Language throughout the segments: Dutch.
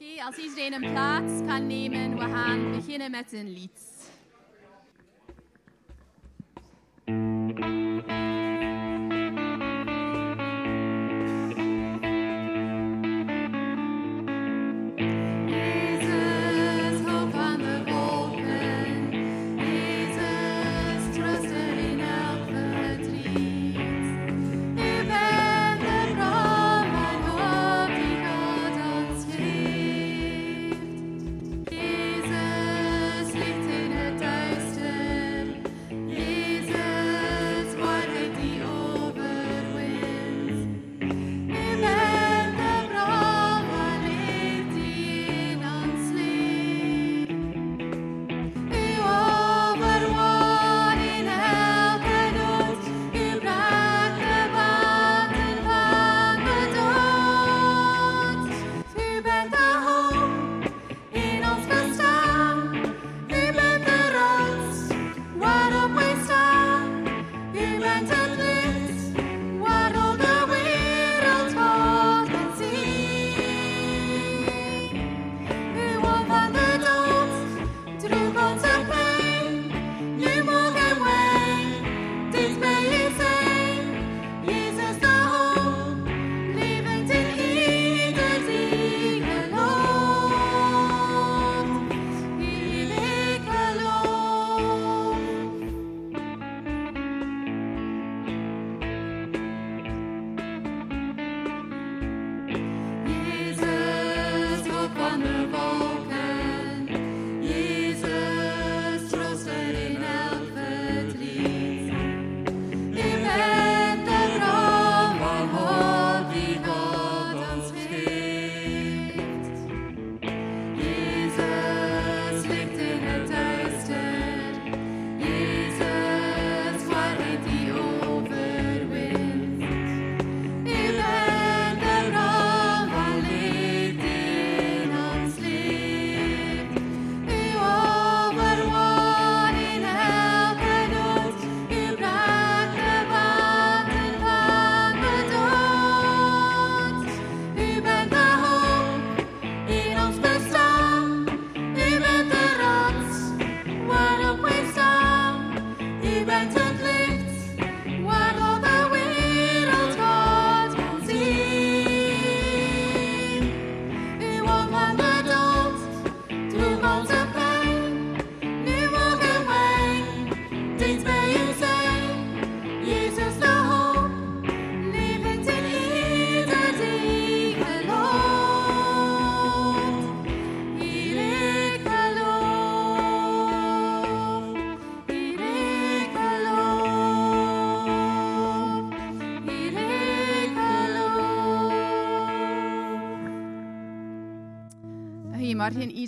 Oké, als iedereen een plaats kan nemen, we gaan beginnen met een lied.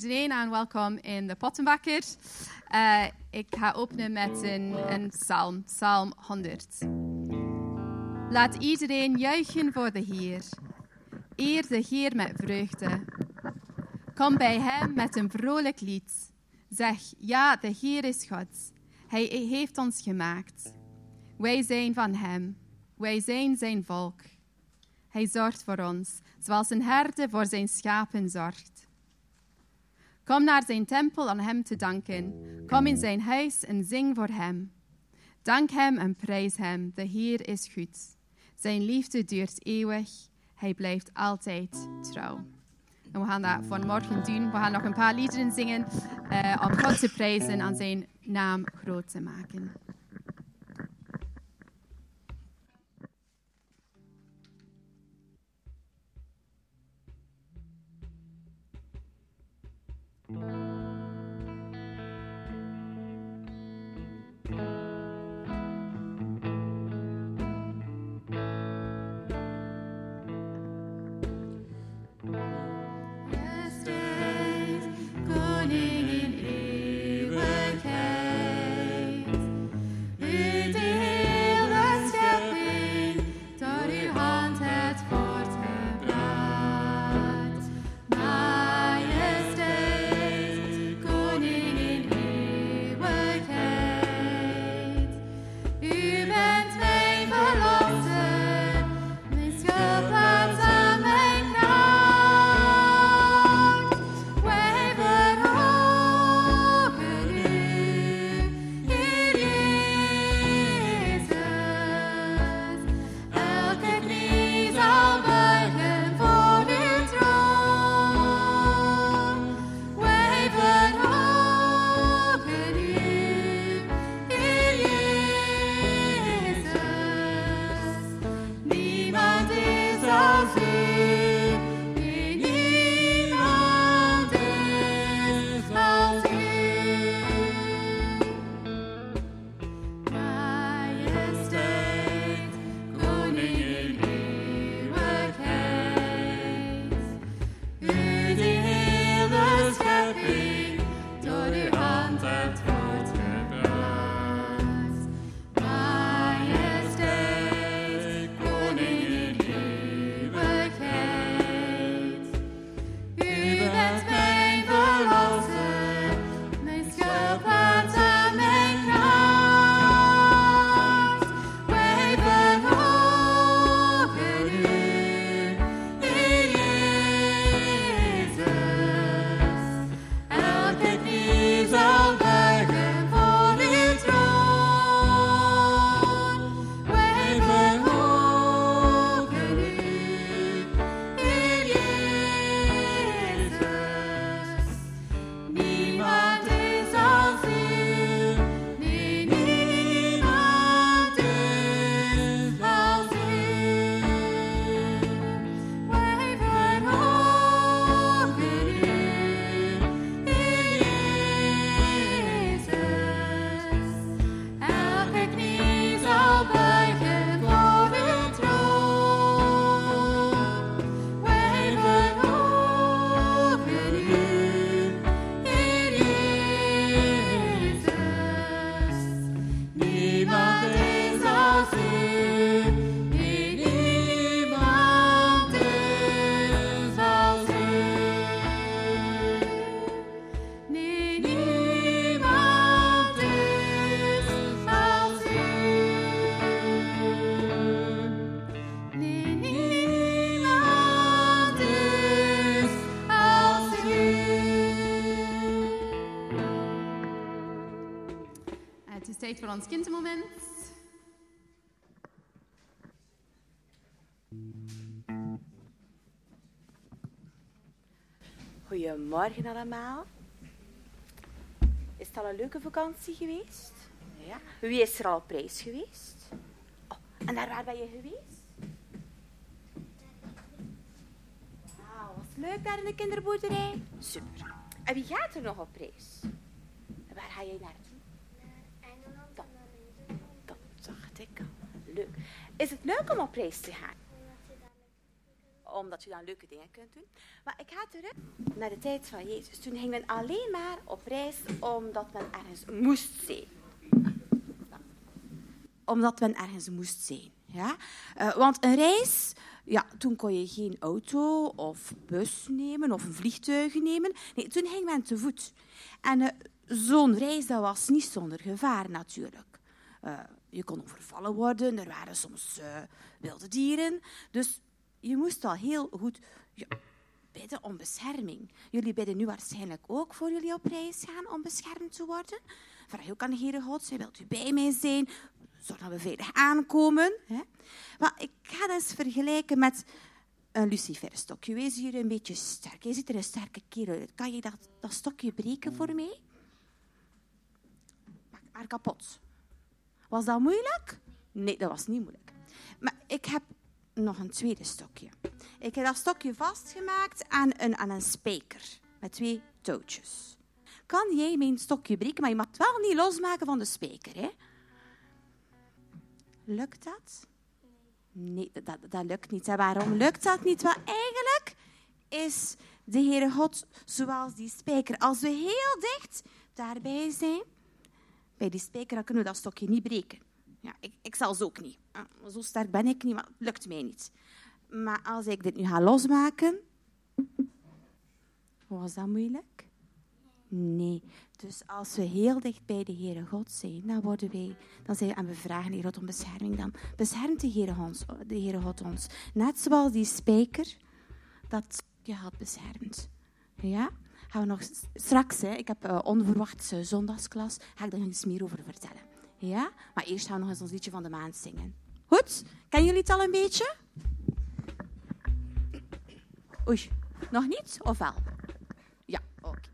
Iedereen en welkom in de Pottenbakker. Eh, ik ga openen met een, een psalm, psalm 100. Laat iedereen juichen voor de Heer. Eer de Heer met vreugde. Kom bij Hem met een vrolijk lied. Zeg, ja, de Heer is God. Hij heeft ons gemaakt. Wij zijn van Hem. Wij zijn Zijn volk. Hij zorgt voor ons, zoals een herde voor zijn schapen zorgt. Kom naar zijn tempel aan Hem te danken. Kom in zijn huis en zing voor Hem. Dank Hem en prijs Hem. De Heer is goed. Zijn liefde duurt eeuwig. Hij blijft altijd trouw. En we gaan dat vanmorgen doen. We gaan nog een paar liederen zingen eh, om God te prijzen en zijn naam groot te maken. Ons kindermoment. Goedemorgen allemaal. Is het al een leuke vakantie geweest? Ja. Wie is er al op reis geweest? Oh, en daar waar ben je geweest? Wauw, wat leuk daar in de kinderboerderij. Super. En wie gaat er nog op reis? Waar ga je naartoe? Is het leuk om op reis te gaan? Omdat je dan leuke dingen kunt doen. Maar ik ga terug naar de tijd van Jezus. Toen ging men alleen maar op reis omdat men ergens moest zijn. Omdat men ergens moest zijn. Ja? Uh, want een reis, ja, toen kon je geen auto of bus nemen of een vliegtuig nemen. Nee, toen ging men te voet. En uh, zo'n reis dat was niet zonder gevaar natuurlijk. Uh, je kon overvallen worden, er waren soms wilde dieren. Dus je moest al heel goed ja, bidden om bescherming. Jullie bidden nu waarschijnlijk ook voor jullie op reis gaan om beschermd te worden. Vraag ook aan de Heere God, zij wilt u bij mij zijn? Zorg dat we veilig aankomen. Hè? Maar ik ga dat eens vergelijken met een luciferstokje. Wees hier een beetje sterk. Je ziet er een sterke kerel uit. Kan je dat, dat stokje breken voor mij? Maak maar kapot. Was dat moeilijk? Nee, dat was niet moeilijk. Maar ik heb nog een tweede stokje. Ik heb dat stokje vastgemaakt aan een, aan een spijker met twee touwtjes. Kan jij mijn stokje breken, maar je mag het wel niet losmaken van de spijker. Hè? Lukt dat? Nee, dat, dat lukt niet. En waarom lukt dat niet? Want eigenlijk is de Heere God zoals die spijker. Als we heel dicht daarbij zijn, bij die spijker, kunnen we dat stokje niet breken. Ja, ik, ik zelfs ook niet. Ah, zo sterk ben ik niet, maar het lukt mij niet. Maar als ik dit nu ga losmaken, was dat moeilijk? Nee. Dus als we heel dicht bij de Heere God zijn, dan worden wij, dan zijn we aan we vragen Heer God om bescherming. Dan beschermt de Heere, ons, de Heere God ons. Net zoals die spijker dat je had beschermd. Ja? Gaan we nog straks, hè, ik heb eh, uh, onverwachts eh, zondagsklas, ga ik daar nog iets meer over vertellen. Ja? Maar eerst gaan we nog eens ons liedje van de maand zingen. Goed? Kennen jullie het al een beetje? Oei, nog niet? Of wel? Ja, oké.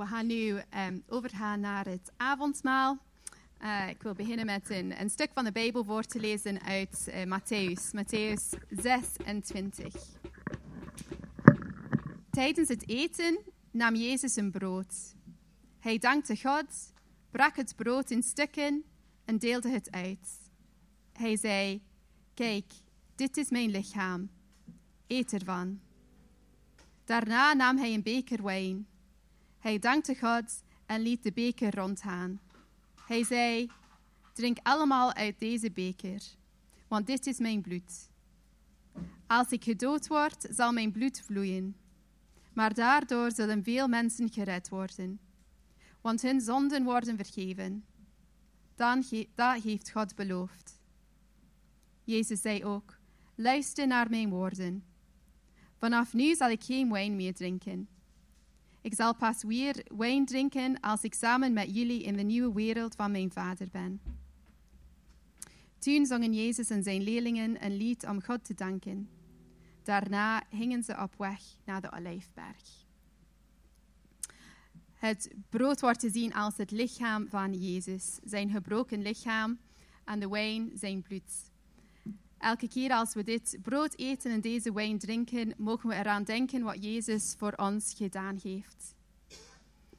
We gaan nu ehm, overgaan naar het avondmaal. Eh, ik wil beginnen met een, een stuk van de Bijbel voor te lezen uit eh, Matthäus, Matthäus 26. Tijdens het eten nam Jezus een brood. Hij dankte God, brak het brood in stukken en deelde het uit. Hij zei: Kijk, dit is mijn lichaam. Eet ervan. Daarna nam hij een beker wijn. Hij dankte God en liet de beker rondgaan. Hij zei: Drink allemaal uit deze beker, want dit is mijn bloed. Als ik gedood word, zal mijn bloed vloeien. Maar daardoor zullen veel mensen gered worden, want hun zonden worden vergeven. Dan ge- dat heeft God beloofd. Jezus zei ook: Luister naar mijn woorden. Vanaf nu zal ik geen wijn meer drinken. Ik zal pas weer wijn drinken als ik samen met jullie in de nieuwe wereld van mijn vader ben. Toen zongen Jezus en zijn leerlingen een lied om God te danken. Daarna gingen ze op weg naar de Olijfberg. Het brood wordt gezien als het lichaam van Jezus, zijn gebroken lichaam, en de wijn zijn bloed. Elke keer als we dit brood eten en deze wijn drinken, mogen we eraan denken wat Jezus voor ons gedaan heeft.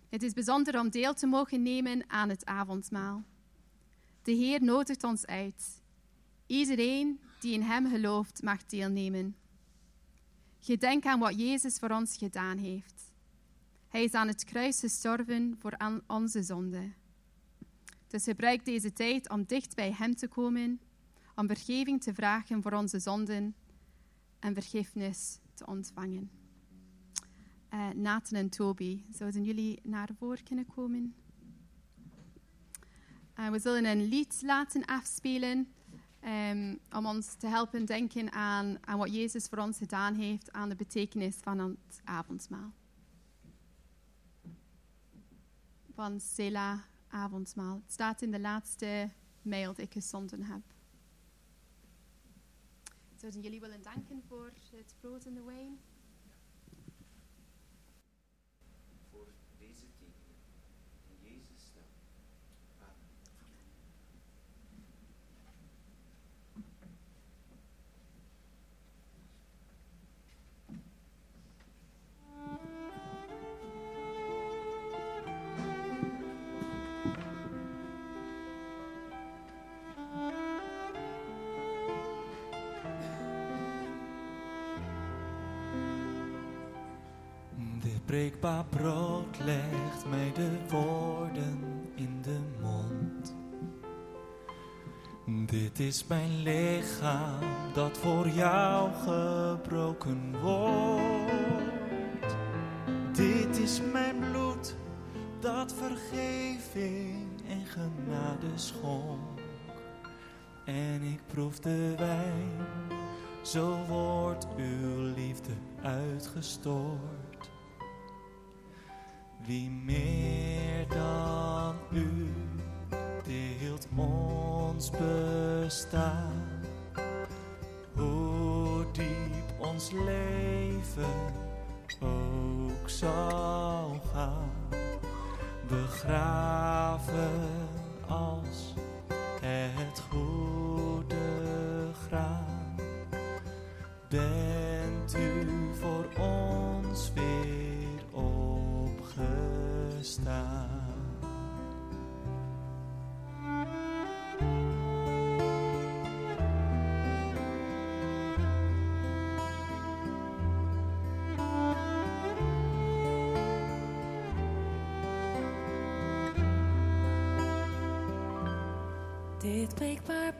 Het is bijzonder om deel te mogen nemen aan het avondmaal. De Heer nodigt ons uit. Iedereen die in Hem gelooft mag deelnemen. Gedenk aan wat Jezus voor ons gedaan heeft. Hij is aan het kruis gestorven voor onze zonde. Dus gebruik deze tijd om dicht bij Hem te komen om vergeving te vragen voor onze zonden en vergiffenis te ontvangen. Eh, Nathan en Toby, zouden jullie naar voren kunnen komen? Eh, we zullen een lied laten afspelen ehm, om ons te helpen denken aan, aan wat Jezus voor ons gedaan heeft, aan de betekenis van het avondmaal. Van Sela avondmaal. Het staat in de laatste mail die ik gezonden heb. Zouden jullie willen danken voor het brood en de wijn? Breekbaar brood legt mij de woorden in de mond. Dit is mijn lichaam dat voor jou gebroken wordt. Dit is mijn bloed dat vergeving en genade schonk. En ik proef de wijn, zo wordt uw liefde uitgestort. Wie meer dan u deelt ons bestaan. Hoe diep ons leven ook zal gaan. Begraven Dit breekbaar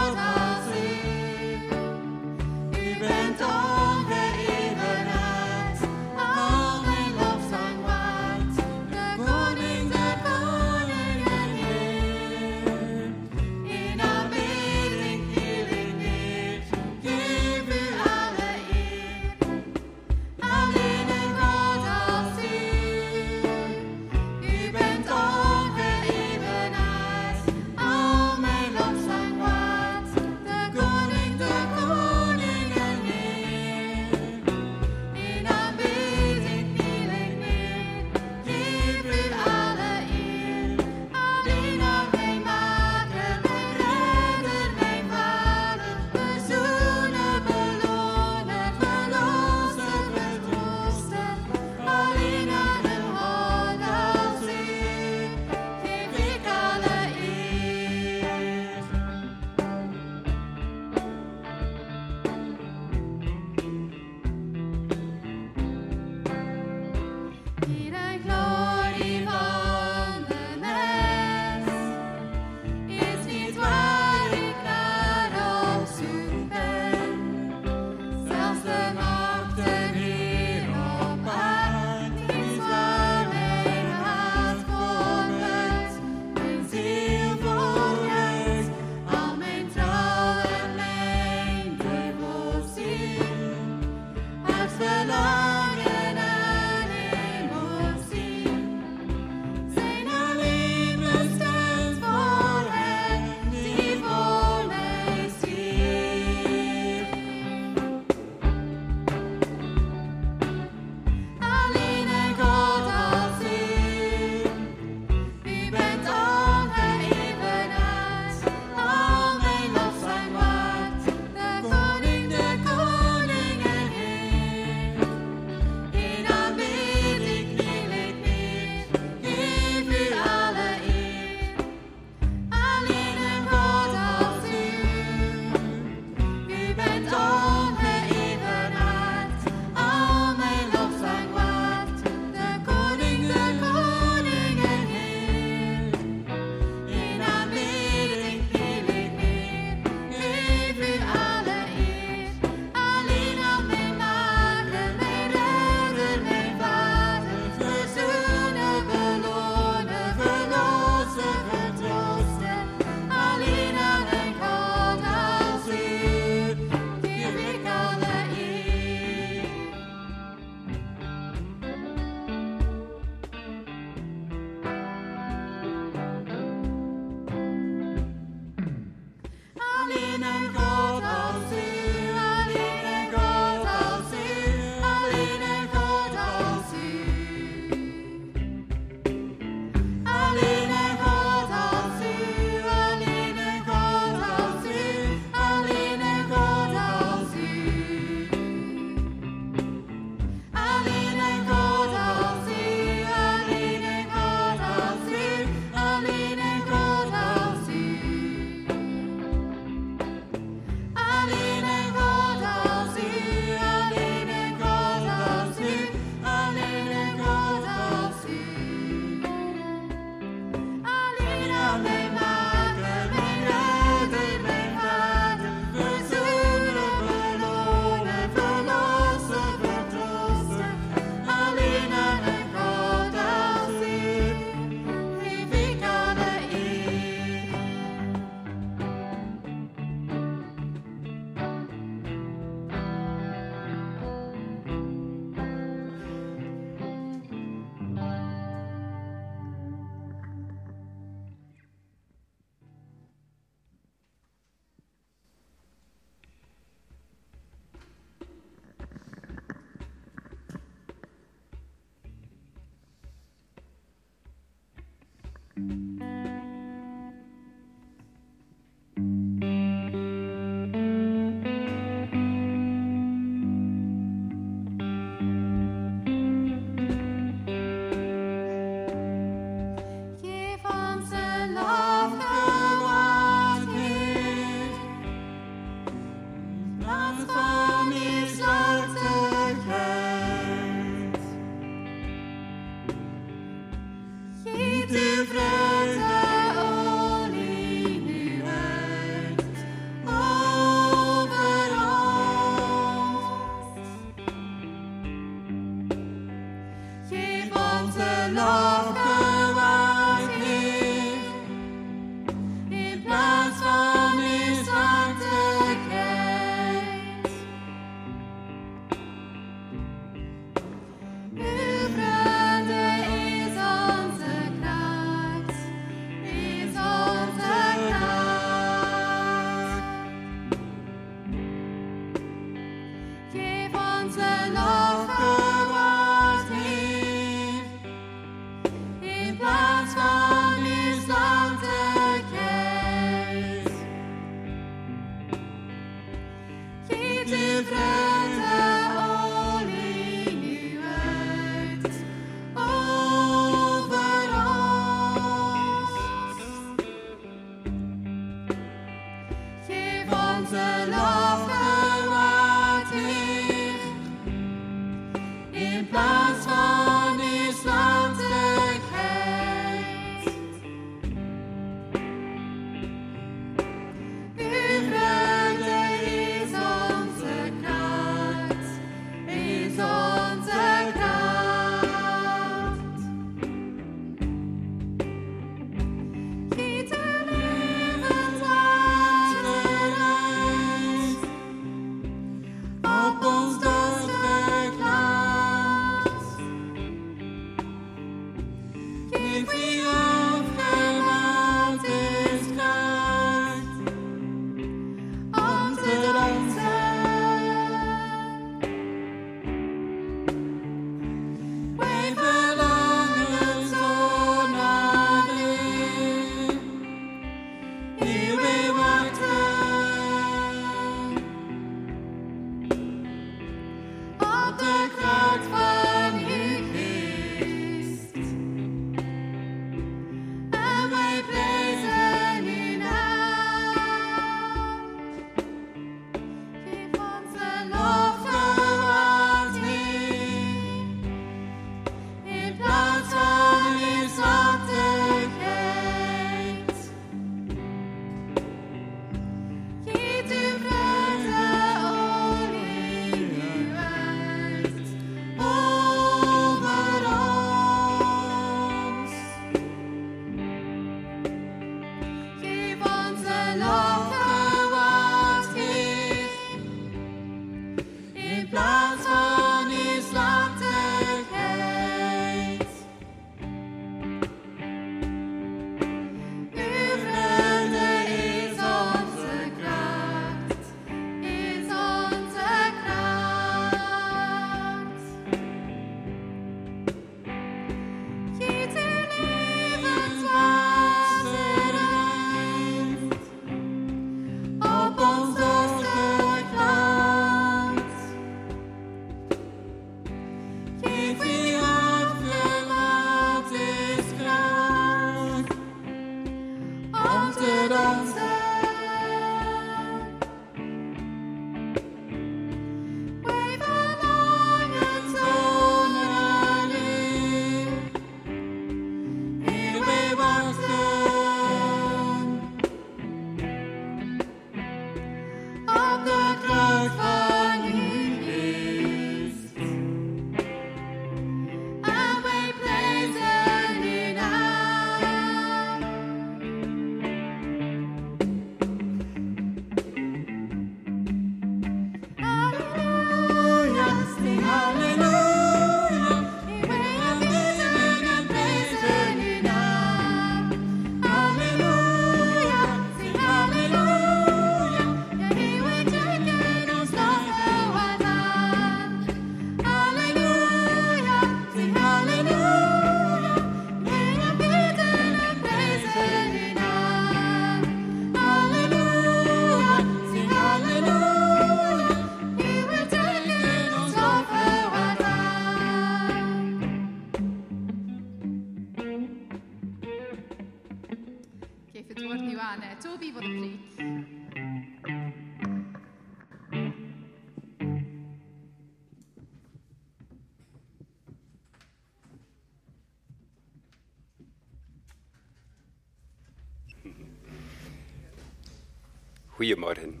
Goedemorgen.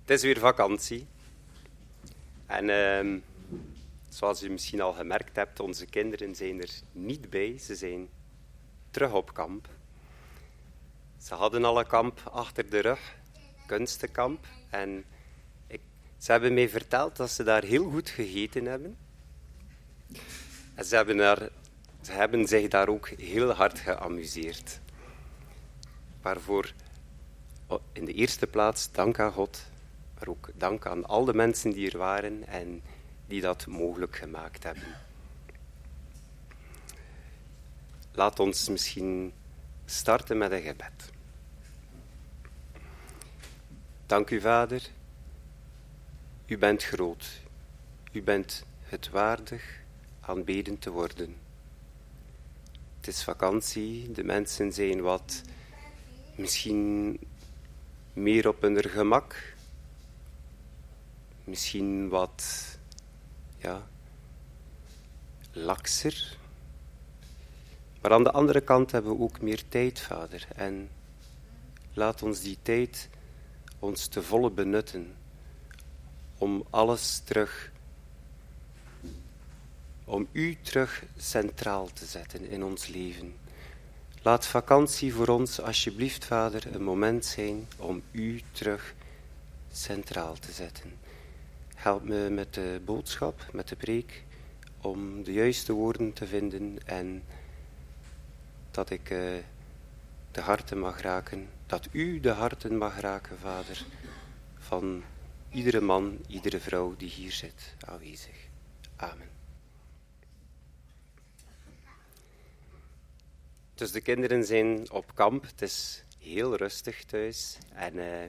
Het is weer vakantie. En ehm, zoals u misschien al gemerkt hebt, onze kinderen zijn er niet bij. Ze zijn terug op kamp. Ze hadden al een kamp achter de rug, kunstenkamp. En ik, ze hebben mij verteld dat ze daar heel goed gegeten hebben. En ze hebben, ze hebben zich daar ook heel hard geamuseerd. Waarvoor in de eerste plaats dank aan God, maar ook dank aan al de mensen die er waren en die dat mogelijk gemaakt hebben. Laat ons misschien starten met een gebed. Dank u, Vader. U bent groot. U bent het waardig aanbeden te worden. Het is vakantie, de mensen zijn wat misschien meer op hun gemak, misschien wat ja, lakser. Maar aan de andere kant hebben we ook meer tijd, Vader. En laat ons die tijd ons te volle benutten om alles terug, om U terug centraal te zetten in ons leven. Laat vakantie voor ons, alsjeblieft, Vader, een moment zijn om U terug centraal te zetten. Help me met de boodschap, met de preek, om de juiste woorden te vinden en dat ik eh, de harten mag raken, dat U de harten mag raken, Vader, van iedere man, iedere vrouw die hier zit aanwezig. Amen. Dus de kinderen zijn op kamp. Het is heel rustig thuis. En eh,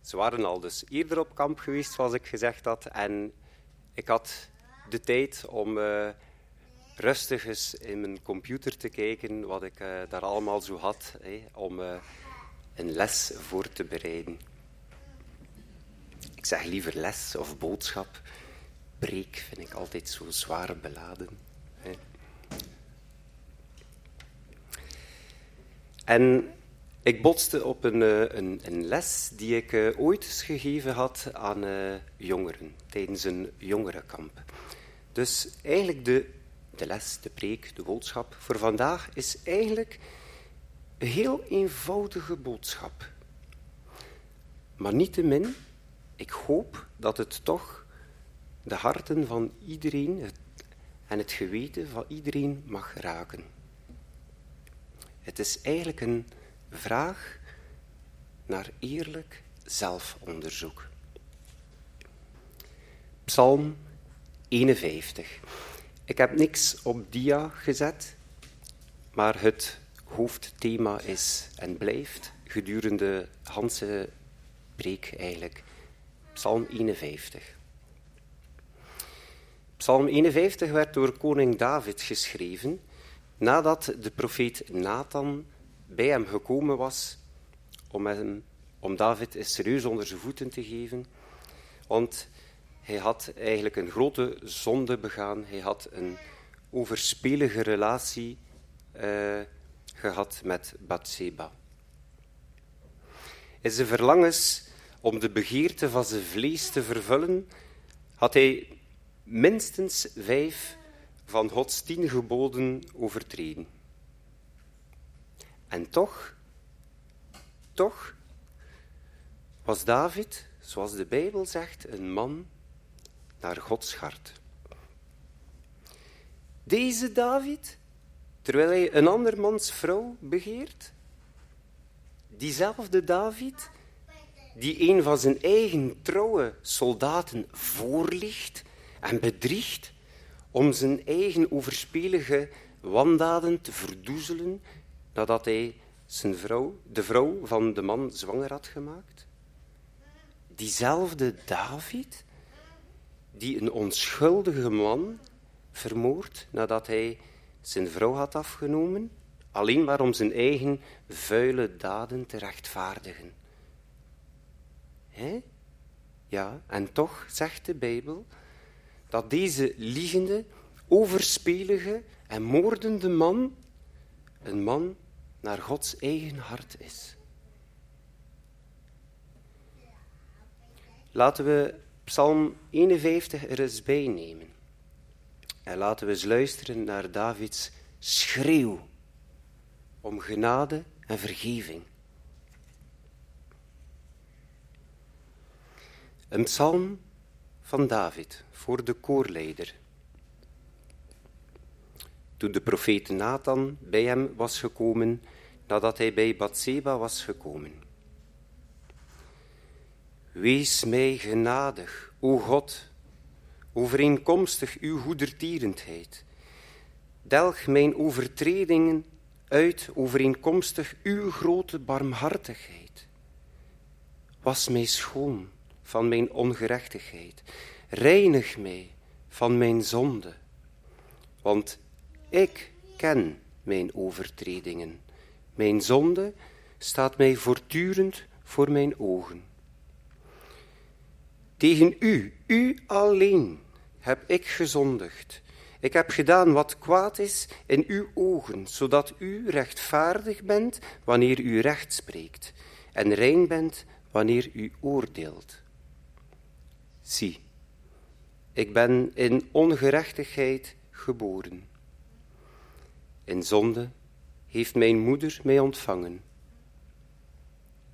ze waren al dus eerder op kamp geweest, zoals ik gezegd had. En ik had de tijd om eh, rustig eens in mijn computer te kijken wat ik eh, daar allemaal zo had, om een les voor te bereiden. Ik zeg liever les of boodschap. Preek vind ik altijd zo zwaar beladen. Hè. En ik botste op een, eh, een, een les die ik eh, ooit gegeven had aan eh, jongeren tijdens een jongerenkamp. Dus eigenlijk de, de les, de preek, de boodschap voor vandaag is eigenlijk een heel eenvoudige boodschap. Maar niettemin, ik hoop dat het toch de harten van iedereen en het geweten van iedereen mag raken. Het is eigenlijk een vraag naar eerlijk zelfonderzoek. Psalm 51. Ik heb niks op dia gezet, maar het hoofdthema is en blijft gedurende Hanse preek eigenlijk Psalm 51. Psalm 51 werd door koning David geschreven nadat de profeet Nathan bij hem gekomen was om, hem, om David serieus onder zijn voeten te geven. Want hij had eigenlijk een grote zonde begaan. Hij had een overspelige relatie eh, gehad met Bathseba. In zijn verlangens om de begeerte van zijn vlees te vervullen, had hij minstens vijf van Gods tien geboden overtreden. En toch, toch was David, zoals de Bijbel zegt, een man naar Gods hart. Deze David, terwijl hij een ander mans vrouw begeert, diezelfde David, die een van zijn eigen trouwe soldaten voorlicht en bedriegt om zijn eigen overspelige wandaden te verdoezelen nadat hij zijn vrouw, de vrouw van de man zwanger had gemaakt? Diezelfde David, die een onschuldige man vermoordt nadat hij zijn vrouw had afgenomen, alleen maar om zijn eigen vuile daden te rechtvaardigen. Hè? Ja, en toch zegt de Bijbel dat deze liegende, overspelige en moordende man een man naar Gods eigen hart is. Laten we Psalm 51 er eens bij nemen. En laten we eens luisteren naar Davids schreeuw om genade en vergeving. Een psalm van David voor de koorleider. Toen de profeet Nathan bij hem was gekomen, nadat hij bij Bathseba was gekomen. Wees mij genadig, o God, overeenkomstig uw goedertierendheid. Delg mijn overtredingen uit overeenkomstig uw grote barmhartigheid. Was mij schoon van mijn ongerechtigheid. Reinig mij van mijn zonde. Want ik ken mijn overtredingen. Mijn zonde staat mij voortdurend voor mijn ogen. Tegen u, u alleen, heb ik gezondigd. Ik heb gedaan wat kwaad is in uw ogen, zodat u rechtvaardig bent wanneer u recht spreekt en rein bent wanneer u oordeelt. Zie, ik ben in ongerechtigheid geboren. In zonde heeft mijn moeder mij ontvangen.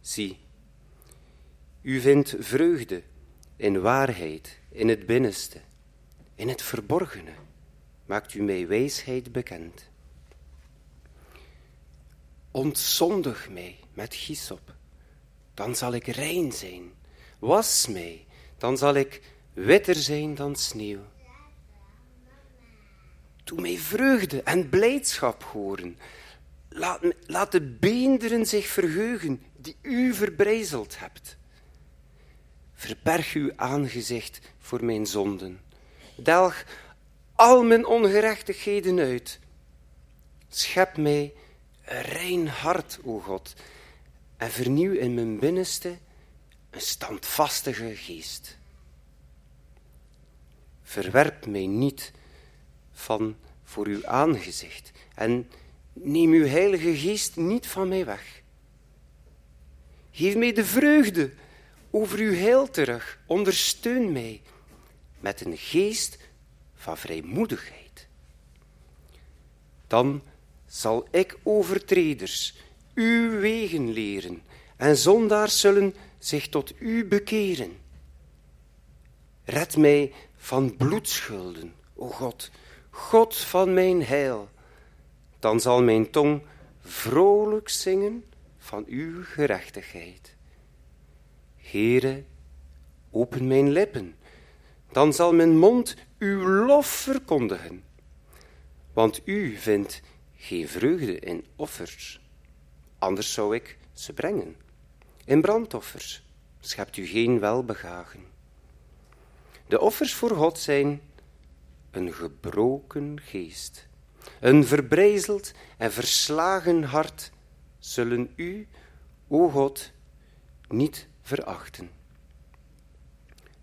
Zie, u vindt vreugde in waarheid, in het binnenste, in het verborgene, maakt u mij wijsheid bekend. Ontzondig mij met hyssop, dan zal ik rein zijn. Was mij, dan zal ik witter zijn dan sneeuw. Doe mij vreugde en blijdschap horen. Laat, de beenderen zich verheugen die u verbrijzeld hebt. Verberg uw aangezicht voor mijn zonden. Delg al mijn ongerechtigheden uit. Schep mij een rein hart, o God, en vernieuw in mijn binnenste een standvastige geest. Verwerp mij niet van voor uw aangezicht en neem uw heilige geest niet van mij weg. Geef mij de vreugde over uw heil terug. Ondersteun mij met een geest van vrijmoedigheid. Dan zal ik overtreders uw wegen leren en zondaars zullen zich tot u bekeren. Red mij van bloedschulden, o God, God van mijn heil. Dan zal mijn tong vrolijk zingen van uw gerechtigheid. Heere, open mijn lippen, dan zal mijn mond uw lof verkondigen. Want u vindt geen vreugde in offers, anders zou ik ze brengen. In brandoffers schept u geen welbegagen. De offers voor God zijn een gebroken geest, een verbrijzeld en verslagen hart zullen u, o God, niet verachten.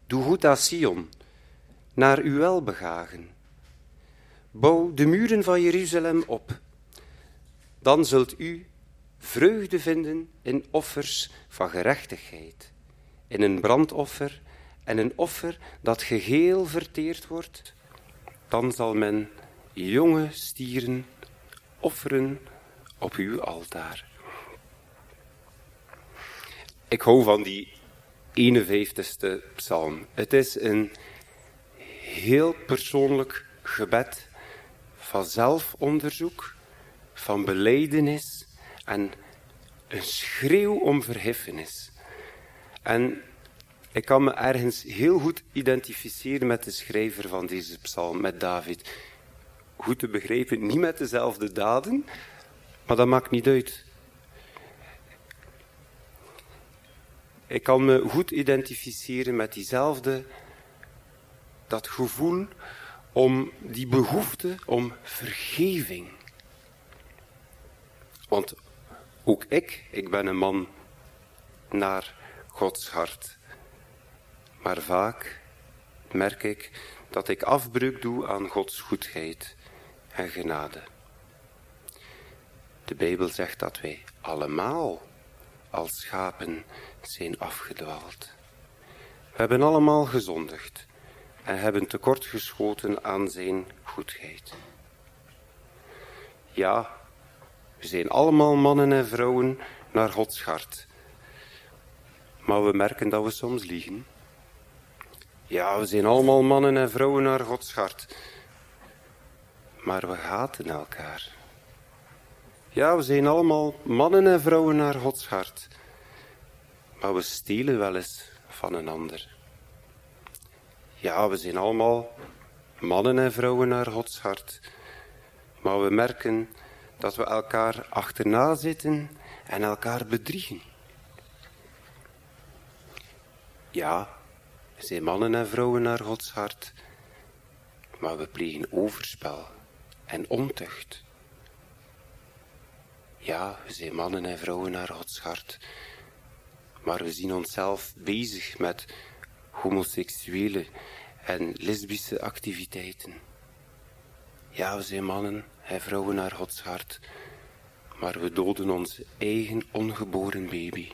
Doe goed aan Sion, naar uw welbegagen. Bouw de muren van Jeruzalem op. Dan zult u vreugde vinden in offers van gerechtigheid, in een brandoffer en een offer dat geheel verteerd wordt. Dan zal men jonge stieren offeren op uw altaar. Ik hou van die 51ste psalm. Het is een heel persoonlijk gebed van zelfonderzoek, van belijdenis en een schreeuw om vergiffenis. En ik kan me ergens heel goed identificeren met de schrijver van deze psalm, met David. Goed te begrijpen, niet met dezelfde daden, maar dat maakt niet uit. Ik kan me goed identificeren met diezelfde, dat gevoel om die behoefte om vergeving. Want ook ik, ik ben een man naar Gods hart. Maar vaak merk ik dat ik afbreuk doe aan Gods goedheid en genade. De Bijbel zegt dat wij allemaal als schapen zijn afgedwaald. We hebben allemaal gezondigd en hebben tekortgeschoten aan zijn goedheid. Ja, zijn allemaal mannen en vrouwen naar Gods hart. Maar we merken dat we soms liegen. Ja, we zijn allemaal mannen en vrouwen naar Gods hart. Maar we haten elkaar. Ja, we zijn allemaal mannen en vrouwen naar Gods hart. Maar we stelen wel eens van een ander. Ja, we zijn allemaal mannen en vrouwen naar Gods hart. Maar we merken dat we elkaar achterna zitten en elkaar bedriegen. Ja, we zijn mannen en vrouwen naar Gods hart, maar we plegen overspel en ontucht. Ja, we zijn mannen en vrouwen naar Gods hart, maar we zien onszelf bezig met homoseksuele en lesbische activiteiten. Ja, we zijn mannen en vrouwen naar Gods hart, maar we doden ons eigen ongeboren baby.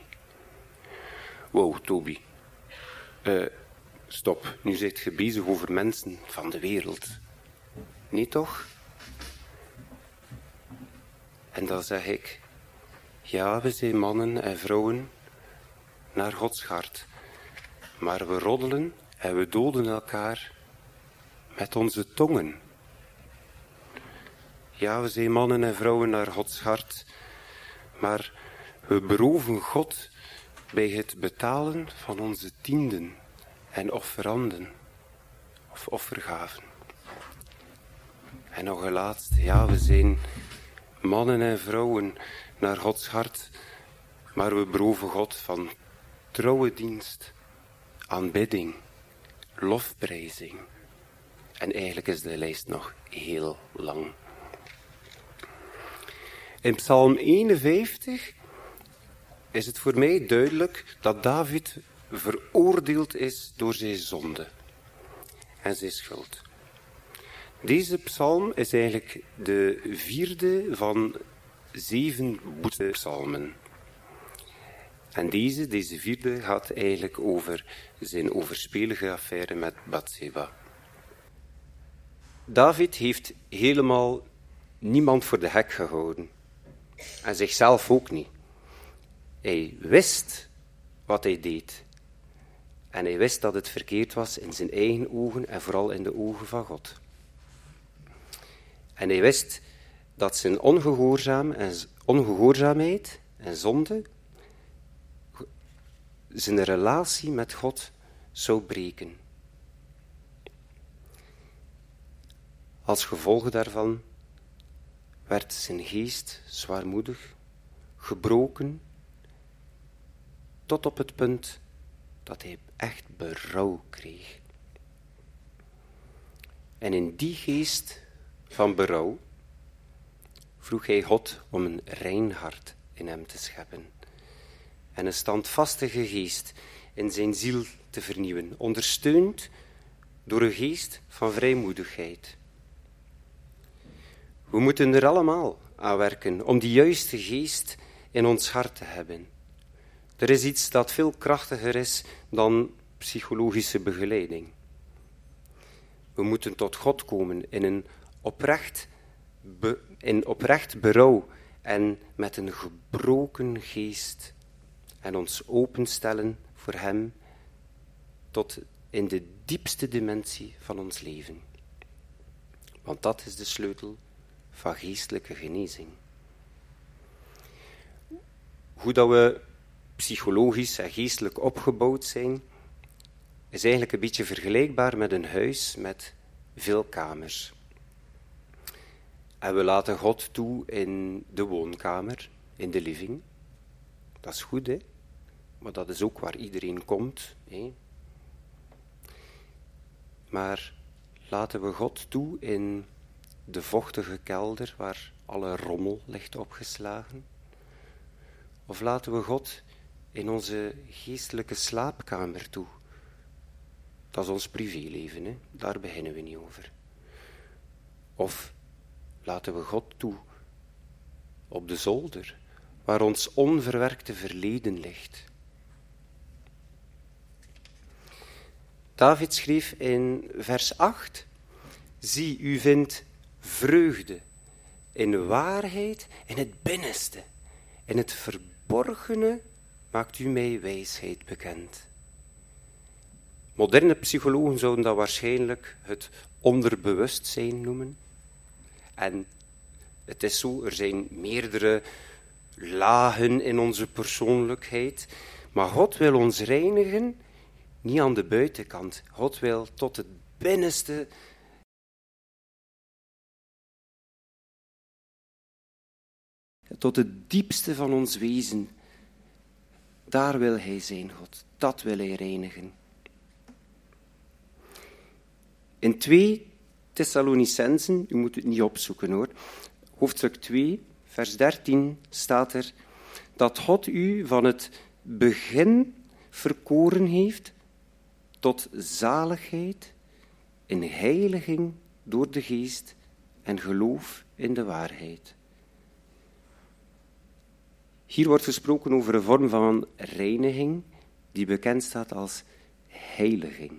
Wow, Toby. Eh, stop, nu zit je bezig over mensen van de wereld. Niet toch? En dan zeg ik, ja, we zijn mannen en vrouwen naar Gods hart, maar we roddelen en we doden elkaar met onze tongen. Ja, we zijn mannen en vrouwen naar Gods hart, maar we beroven God bij het betalen van onze tienden en offeranden of offergaven. En nog een laatste, ja, we zijn mannen en vrouwen naar Gods hart, maar we beroven God van trouwe dienst, aanbidding, lofprijzing. En eigenlijk is de lijst nog heel lang. In Psalm 51 is het voor mij duidelijk dat David veroordeeld is door zijn zonde en zijn schuld. Deze psalm is eigenlijk de vierde van zeven boetepsalmen. En deze, deze vierde, gaat eigenlijk over zijn overspelige affaire met Bathsheba. David heeft helemaal niemand voor de hek gehouden. En zichzelf ook niet. Hij wist wat hij deed. En hij wist dat het verkeerd was in zijn eigen ogen en vooral in de ogen van God. En hij wist dat zijn ongehoorzaam en, ongehoorzaamheid en zonde zijn relatie met God zou breken. Als gevolg daarvan werd zijn geest zwaarmoedig, gebroken, tot op het punt dat hij echt berouw kreeg. En in die geest van berouw vroeg hij God om een rein hart in hem te scheppen en een standvastige geest in zijn ziel te vernieuwen, ondersteund door een geest van vrijmoedigheid. We moeten er allemaal aan werken om die juiste geest in ons hart te hebben. Er is iets dat veel krachtiger is dan psychologische begeleiding. We moeten tot God komen in een oprecht, in oprecht berouw en met een gebroken geest en ons openstellen voor Hem tot in de diepste dimensie van ons leven. Want dat is de sleutel van geestelijke genezing. Hoe dat we psychologisch en geestelijk opgebouwd zijn, is eigenlijk een beetje vergelijkbaar met een huis met veel kamers. En we laten God toe in de woonkamer, in de living. Dat is goed, hè? Maar dat is ook waar iedereen komt. Hè? Maar laten we God toe in de vochtige kelder waar alle rommel ligt opgeslagen Of laten we God in onze geestelijke slaapkamer toe? Dat is ons privéleven, hè? daar beginnen we niet over. Of laten we God toe op de zolder, waar ons onverwerkte verleden ligt. David schreef in vers 8: Zie, u vindt vreugde in waarheid in het binnenste, in het verborgene maakt u mij wijsheid bekend. Moderne psychologen zouden dat waarschijnlijk het onderbewustzijn noemen. En het is zo, er zijn meerdere lagen in onze persoonlijkheid, maar God wil ons reinigen, niet aan de buitenkant. God wil tot het binnenste tot het diepste van ons wezen. Daar wil Hij zijn, God. Dat wil Hij reinigen. In 2 Thessalonicensen, u moet het niet opzoeken hoor, hoofdstuk 2, vers 13 staat er dat God u van het begin verkoren heeft tot zaligheid in heiliging door de geest en geloof in de waarheid. Hier wordt gesproken over een vorm van reiniging die bekend staat als heiliging.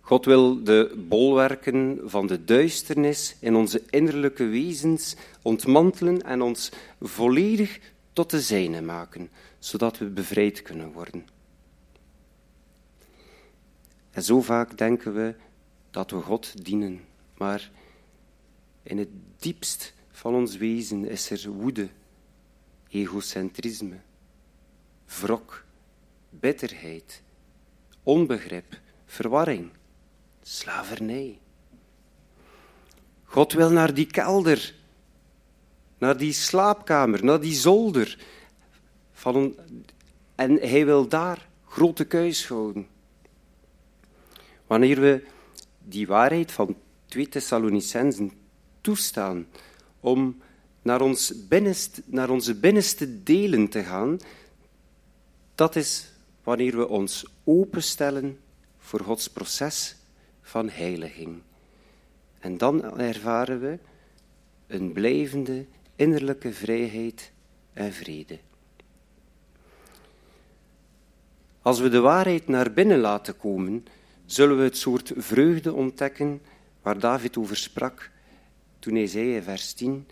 God wil de bolwerken van de duisternis in onze innerlijke wezens ontmantelen en ons volledig tot de zijne maken, zodat we bevrijd kunnen worden. En zo vaak denken we dat we God dienen, maar in het diepst van ons wezen is er woede, egocentrisme, wrok, bitterheid, onbegrip, verwarring, slavernij. God wil naar die kelder, naar die slaapkamer, naar die zolder. Van en hij wil daar grote kuis houden. Wanneer we die waarheid van 2 Thessalonicensen toestaan om naar, ons binnenste, naar onze binnenste delen te gaan, dat is wanneer we ons openstellen voor Gods proces van heiliging. En dan ervaren we een blijvende innerlijke vrijheid en vrede. Als we de waarheid naar binnen laten komen, zullen we het soort vreugde ontdekken waar David over sprak toen hij zei in vers 10: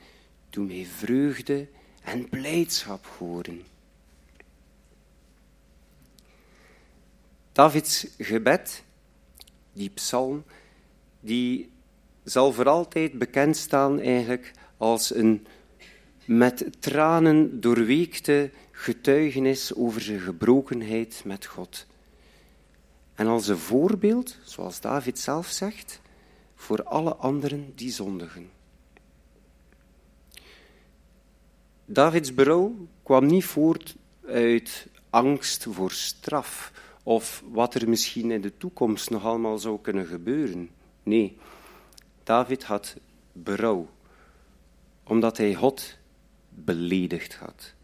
Doe mij vreugde en blijdschap horen. Davids gebed, die psalm, die zal voor altijd bekend staan eigenlijk als een met tranen doorweekte getuigenis over zijn gebrokenheid met God. En als een voorbeeld, zoals David zelf zegt, voor alle anderen die zondigen. Davids berouw kwam niet voort uit angst voor straf of wat er misschien in de toekomst nog allemaal zou kunnen gebeuren. Nee, David had berouw omdat hij God beledigd had.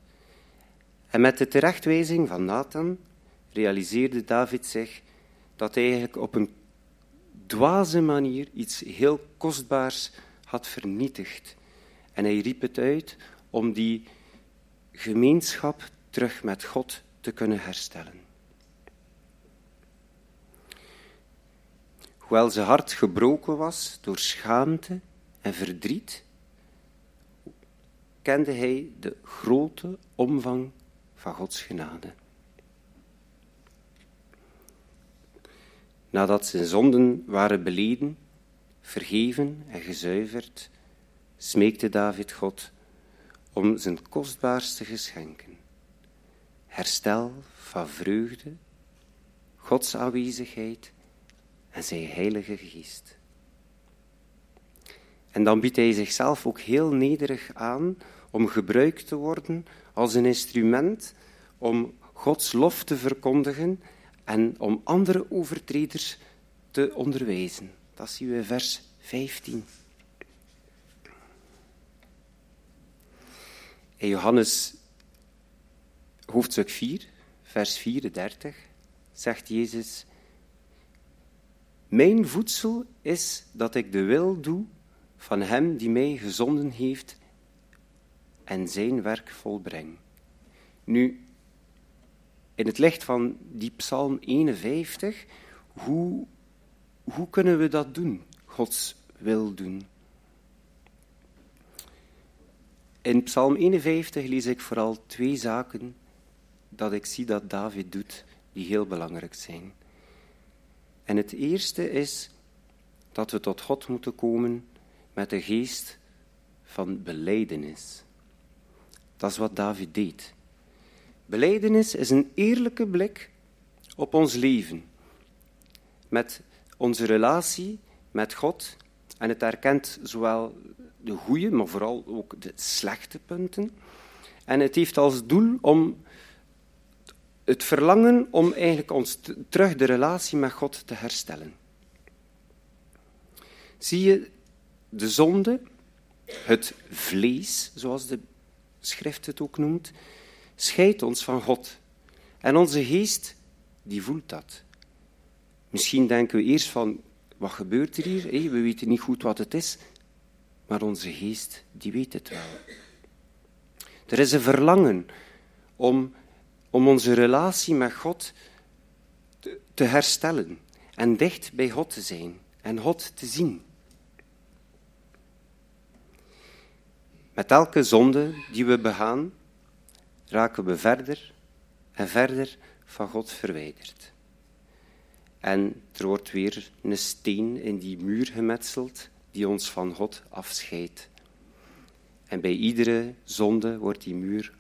En met de terechtwijzing van Nathan realiseerde David zich dat hij eigenlijk op een dwaze manier iets heel kostbaars had vernietigd. En hij riep het uit om die gemeenschap terug met God te kunnen herstellen. Hoewel zijn hart gebroken was door schaamte en verdriet, kende hij de grote omvang van Gods genade. Nadat zijn zonden waren beleden, vergeven en gezuiverd, smeekte David God om zijn kostbaarste geschenken. Herstel van vreugde, Gods aanwezigheid en zijn heilige geest. En dan biedt hij zichzelf ook heel nederig aan om gebruikt te worden als een instrument om Gods lof te verkondigen en om andere overtreders te onderwijzen. Dat zien we in vers 15. In Johannes hoofdstuk 4, vers 34, zegt Jezus: Mijn voedsel is dat ik de wil doe van Hem die mij gezonden heeft en zijn werk volbreng. Nu, in het licht van die Psalm 51, hoe, hoe kunnen we dat doen? Gods wil doen. In Psalm 51 lees ik vooral twee zaken dat ik zie dat David doet, die heel belangrijk zijn. En het eerste is dat we tot God moeten komen met de geest van beleidenis. Dat is wat David deed. Beleidenis is een eerlijke blik op ons leven, met onze relatie met God en het erkent zowel de goede, maar vooral ook de slechte punten. En het heeft als doel om het verlangen om eigenlijk ons terug de relatie met God te herstellen. Zie je de zonde, het vlees, zoals de schrift het ook noemt, scheidt ons van God. En onze geest, die voelt dat. Misschien denken we eerst van, wat gebeurt er hier? We weten niet goed wat het is. Maar onze geest, die weet het wel. Er is een verlangen om, om onze relatie met God te, te herstellen. En dicht bij God te zijn. En God te zien. Met elke zonde die we begaan, raken we verder en verder van God verwijderd. En er wordt weer een steen in die muur gemetseld die ons van God afscheidt. En bij iedere zonde wordt die muur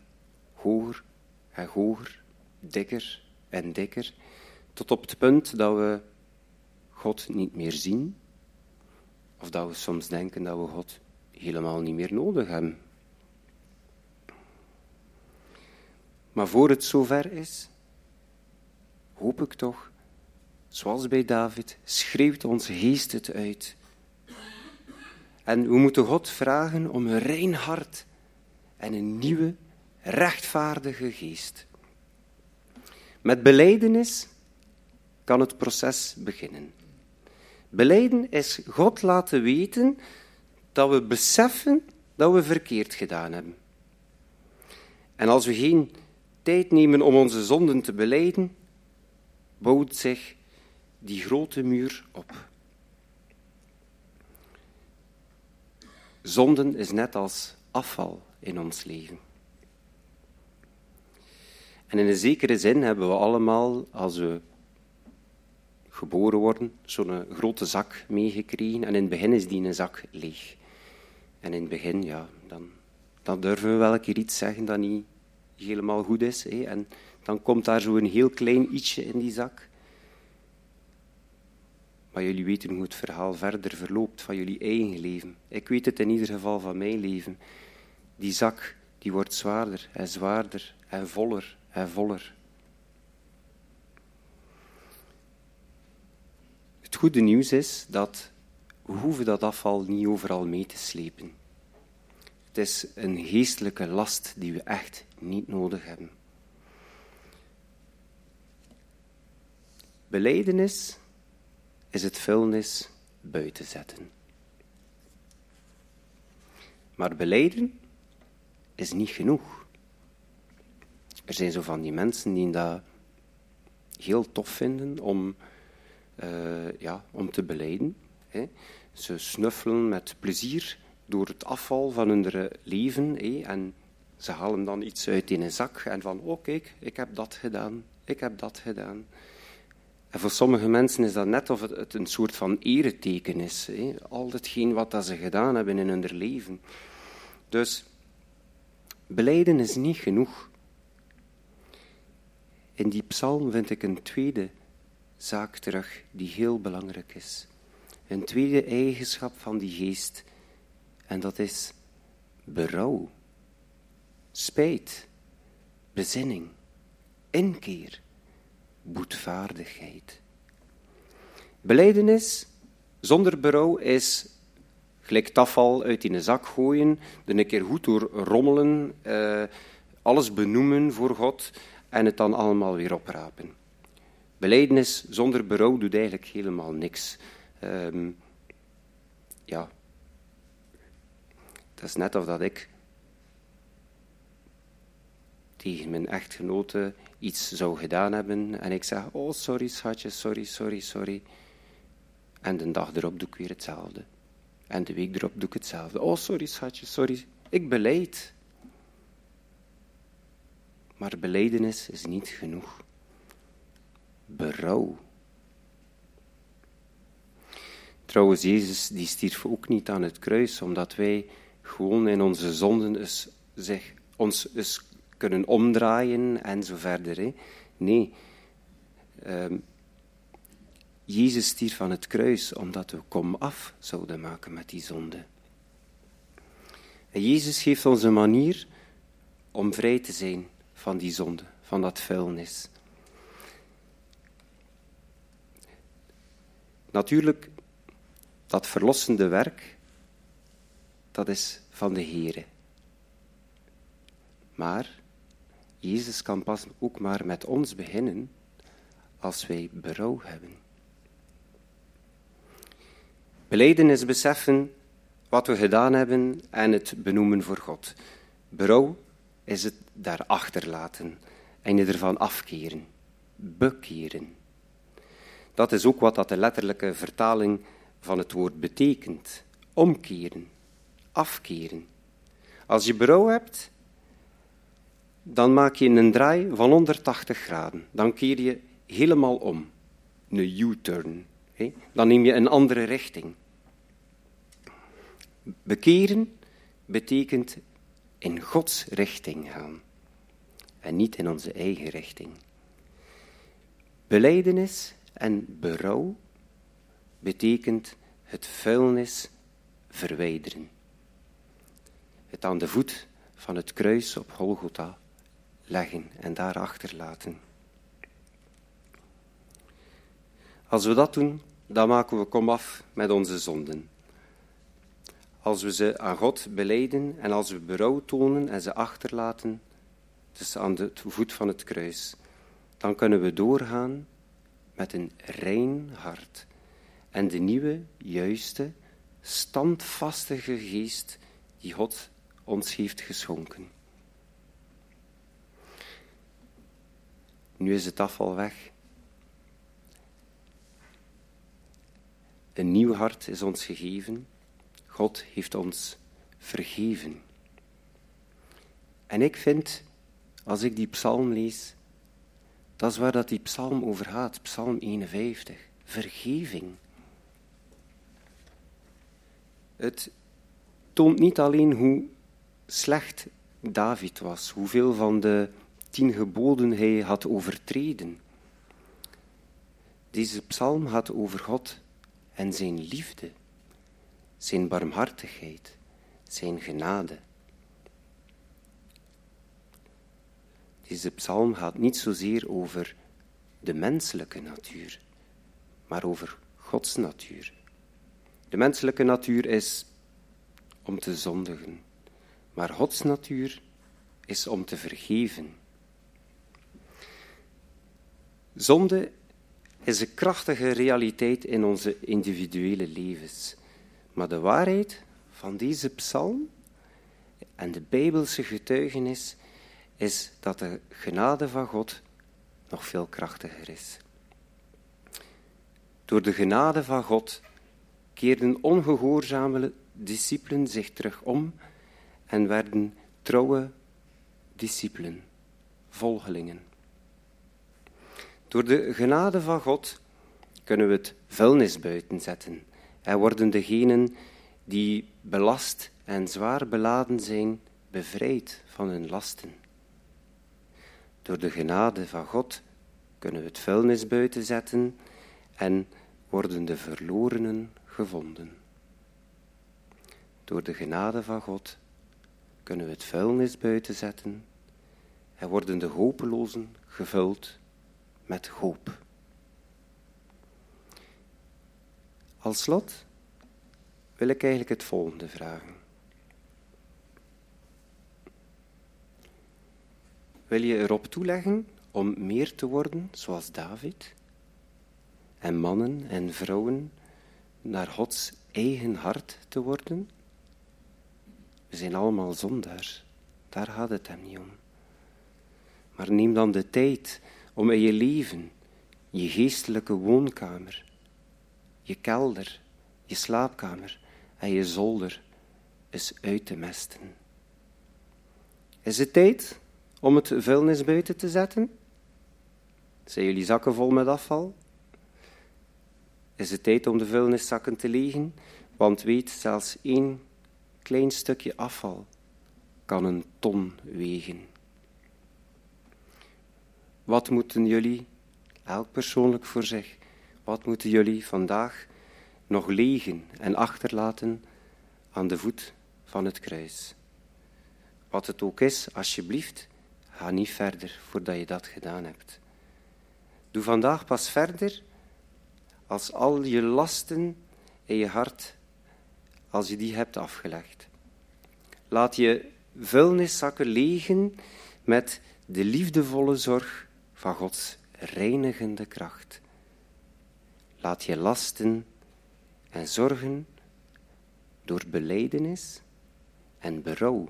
hoger en hoger, dikker en dikker, tot op het punt dat we God niet meer zien, of dat we soms denken dat we God helemaal niet meer nodig hebben. Maar voor het zover is, hoop ik toch, zoals bij David, schreeuwt onze geest het uit. En we moeten God vragen om een rein hart en een nieuwe, rechtvaardige geest. Met beleidenis kan het proces beginnen. Beleiden is God laten weten dat we beseffen dat we verkeerd gedaan hebben. En als we geen tijd nemen om onze zonden te beleiden, bouwt zich die grote muur op. Zonden is net als afval in ons leven. En in een zekere zin hebben we allemaal, als we geboren worden, zo'n grote zak meegekregen. En in het begin is die een zak leeg. En in het begin, ja, dan, dan durven we wel een keer iets zeggen dat niet helemaal goed is. En dan komt daar zo'n heel klein ietsje in die zak. Maar jullie weten hoe het verhaal verder verloopt van jullie eigen leven. Ik weet het in ieder geval van mijn leven. Die zak die wordt zwaarder en zwaarder en voller en voller. Het goede nieuws is dat we hoeven dat afval niet overal mee te slepen. Het is een geestelijke last die we echt niet nodig hebben. Beleidenis is het vuilnis buiten zetten. Maar beleiden is niet genoeg. Er zijn zo van die mensen die dat heel tof vinden om, uh, ja, om te beleiden. Hè. Ze snuffelen met plezier door het afval van hun leven hè, en ze halen dan iets uit in een zak en van, oh kijk, ik heb dat gedaan, ik heb dat gedaan. En voor sommige mensen is dat net of het een soort van ereteken is. Hè? Al hetgeen wat dat ze gedaan hebben in hun leven. Dus beleiden is niet genoeg. In die psalm vind ik een tweede zaak terug die heel belangrijk is. Een tweede eigenschap van die geest. En dat is berouw, spijt, bezinning, inkeer boetvaardigheid. Beleidenis zonder berouw is Gelijk afval uit in een zak gooien, er een keer goed door rommelen, eh, alles benoemen voor God en het dan allemaal weer oprapen. Belijdenis zonder berouw doet eigenlijk helemaal niks. Ehm, ja, dat is net of dat ik tegen mijn echtgenote iets zou gedaan hebben en ik zeg, oh sorry schatje, sorry, sorry, sorry. En de dag erop doe ik weer hetzelfde. En de week erop doe ik hetzelfde. Oh sorry schatje, sorry. Ik beleid. Maar beleidenis is niet genoeg. Berouw. Trouwens, Jezus die stierf ook niet aan het kruis, omdat wij gewoon in onze zonden eens, zeg, ons eens kunnen omdraaien en zo verder. Hè. Nee, ehm, Jezus stierf aan het kruis omdat we kom af zouden maken met die zonde. En Jezus geeft ons een manier om vrij te zijn van die zonde, van dat vuilnis. Natuurlijk, dat verlossende werk, dat is van de Here. Maar Jezus kan pas ook maar met ons beginnen als wij berouw hebben. Beleiden is beseffen wat we gedaan hebben en het benoemen voor God. Berouw is het daarachter laten en je ervan afkeren, bekeren. Dat is ook wat dat de letterlijke vertaling van het woord betekent. Omkeren, afkeren. Als je berouw hebt, dan maak je een draai van 180 graden. Dan keer je helemaal om. Een U-turn. Dan neem je een andere richting. Bekeren betekent in Gods richting gaan en niet in onze eigen richting. Beleidenis en berouw betekent het vuilnis verwijderen. Het aan de voet van het kruis op Golgotha leggen en daar achterlaten. Als we dat doen, dan maken we komaf met onze zonden. Als we ze aan God beleiden en als we berouw tonen en ze achterlaten, dus aan de voet van het kruis, dan kunnen we doorgaan met een rein hart en de nieuwe, juiste, standvastige geest die God ons heeft geschonken. Nu is het afval weg. Een nieuw hart is ons gegeven. God heeft ons vergeven. En ik vind, als ik die psalm lees, dat is waar dat die psalm over gaat, psalm 51, vergeving. Het toont niet alleen hoe slecht David was, hoeveel van de tien geboden hij had overtreden. Deze psalm gaat over God en zijn liefde, zijn barmhartigheid, zijn genade. Deze psalm gaat niet zozeer over de menselijke natuur, maar over Gods natuur. De menselijke natuur is om te zondigen, maar Gods natuur is om te vergeven. Zonde is een krachtige realiteit in onze individuele levens. Maar de waarheid van deze psalm en de Bijbelse getuigenis is dat de genade van God nog veel krachtiger is. Door de genade van God keerden ongehoorzame discipelen zich terug om en werden trouwe discipelen, volgelingen. Door de genade van God kunnen we het vuilnis buiten zetten en worden degenen die belast en zwaar beladen zijn, bevrijd van hun lasten. Door de genade van God kunnen we het vuilnis buiten zetten en worden de verlorenen gevonden. Door de genade van God kunnen we het vuilnis buiten zetten en worden de hopelozen gevuld met hoop. Als slot wil ik eigenlijk het volgende vragen. Wil je erop toeleggen om meer te worden zoals David? En mannen en vrouwen naar Gods eigen hart te worden? We zijn allemaal zondaars, daar gaat het hem niet om. Maar neem dan de tijd om in je leven, je geestelijke woonkamer, je kelder, je slaapkamer en je zolder eens uit te mesten. Is het tijd om het vuilnis buiten te zetten? Zijn jullie zakken vol met afval? Is het tijd om de vuilniszakken te legen? Want weet, zelfs één klein stukje afval kan een ton wegen. Wat moeten jullie, elk persoonlijk voor zich, wat moeten jullie vandaag nog legen en achterlaten aan de voet van het kruis? Wat het ook is, alsjeblieft, ga niet verder voordat je dat gedaan hebt. Doe vandaag pas verder als al je lasten in je hart, als je die hebt afgelegd. Laat je vuilniszakken legen met de liefdevolle zorg van Gods reinigende kracht. Laat je lasten en zorgen door beleidenis en berouw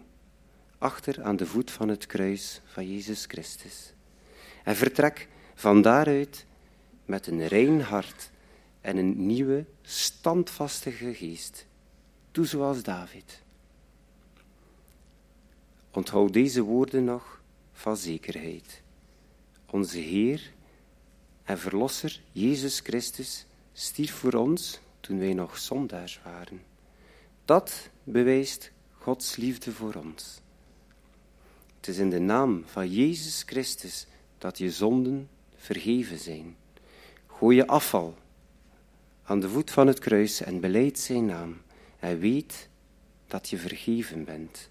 achter aan de voet van het kruis van Jezus Christus. En vertrek van daaruit met een rein hart en een nieuwe, standvastige geest. Doe zoals David. Onthoud deze woorden nog van zekerheid. Onze Heer en Verlosser Jezus Christus stierf voor ons toen wij nog zondaars waren. Dat bewijst Gods liefde voor ons. Het is in de naam van Jezus Christus dat je zonden vergeven zijn. Gooi je afval aan de voet van het kruis en beleid zijn naam en weet dat je vergeven bent.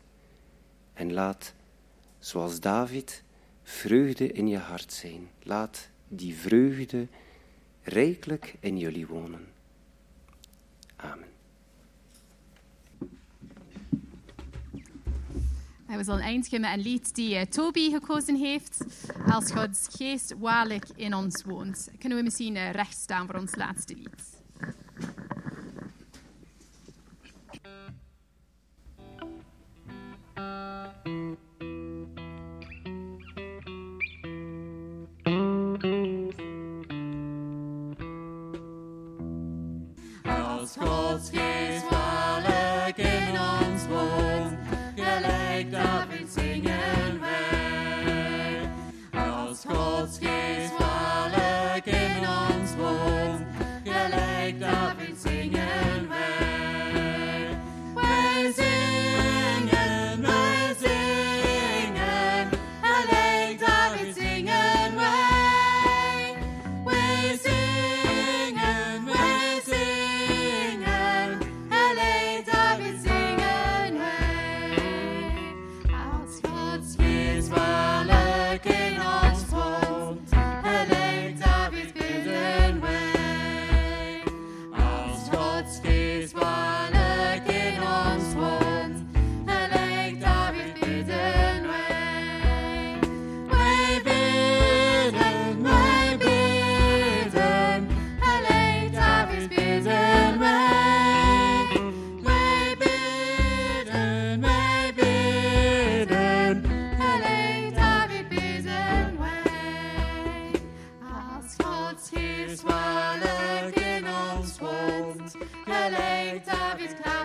En laat, zoals David, vreugde in je hart zijn. Laat die vreugde rijkelijk in jullie wonen. Amen. We zullen eindigen met een lied die eh, Toby gekozen heeft. Als Gods geest waarlijk in ons woont. Kunnen we misschien eh, recht staan voor ons laatste lied? Gods geest gelijk David klappen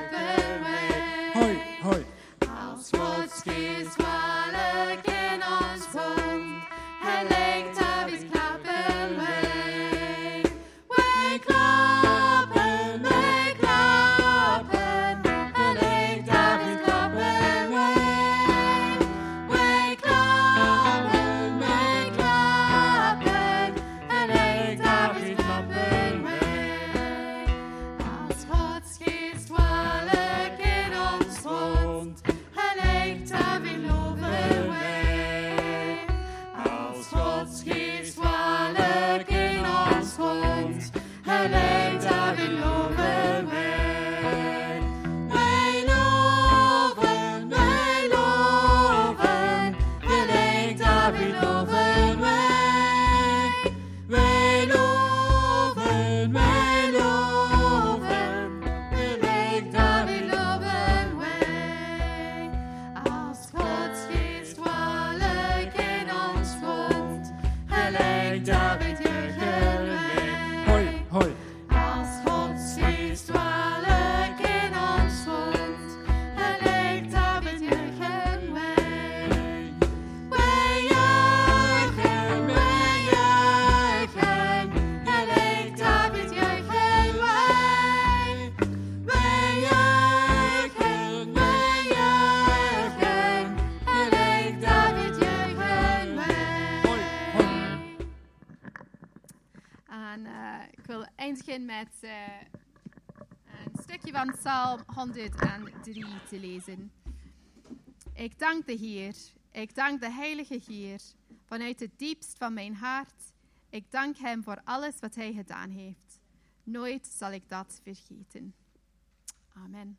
103 te lezen. Ik dank de Heer, ik dank de Heilige Heer vanuit het diepst van mijn hart. Ik dank Hem voor alles wat Hij gedaan heeft. Nooit zal ik dat vergeten. Amen.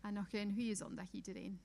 En nog een goede zondag iedereen.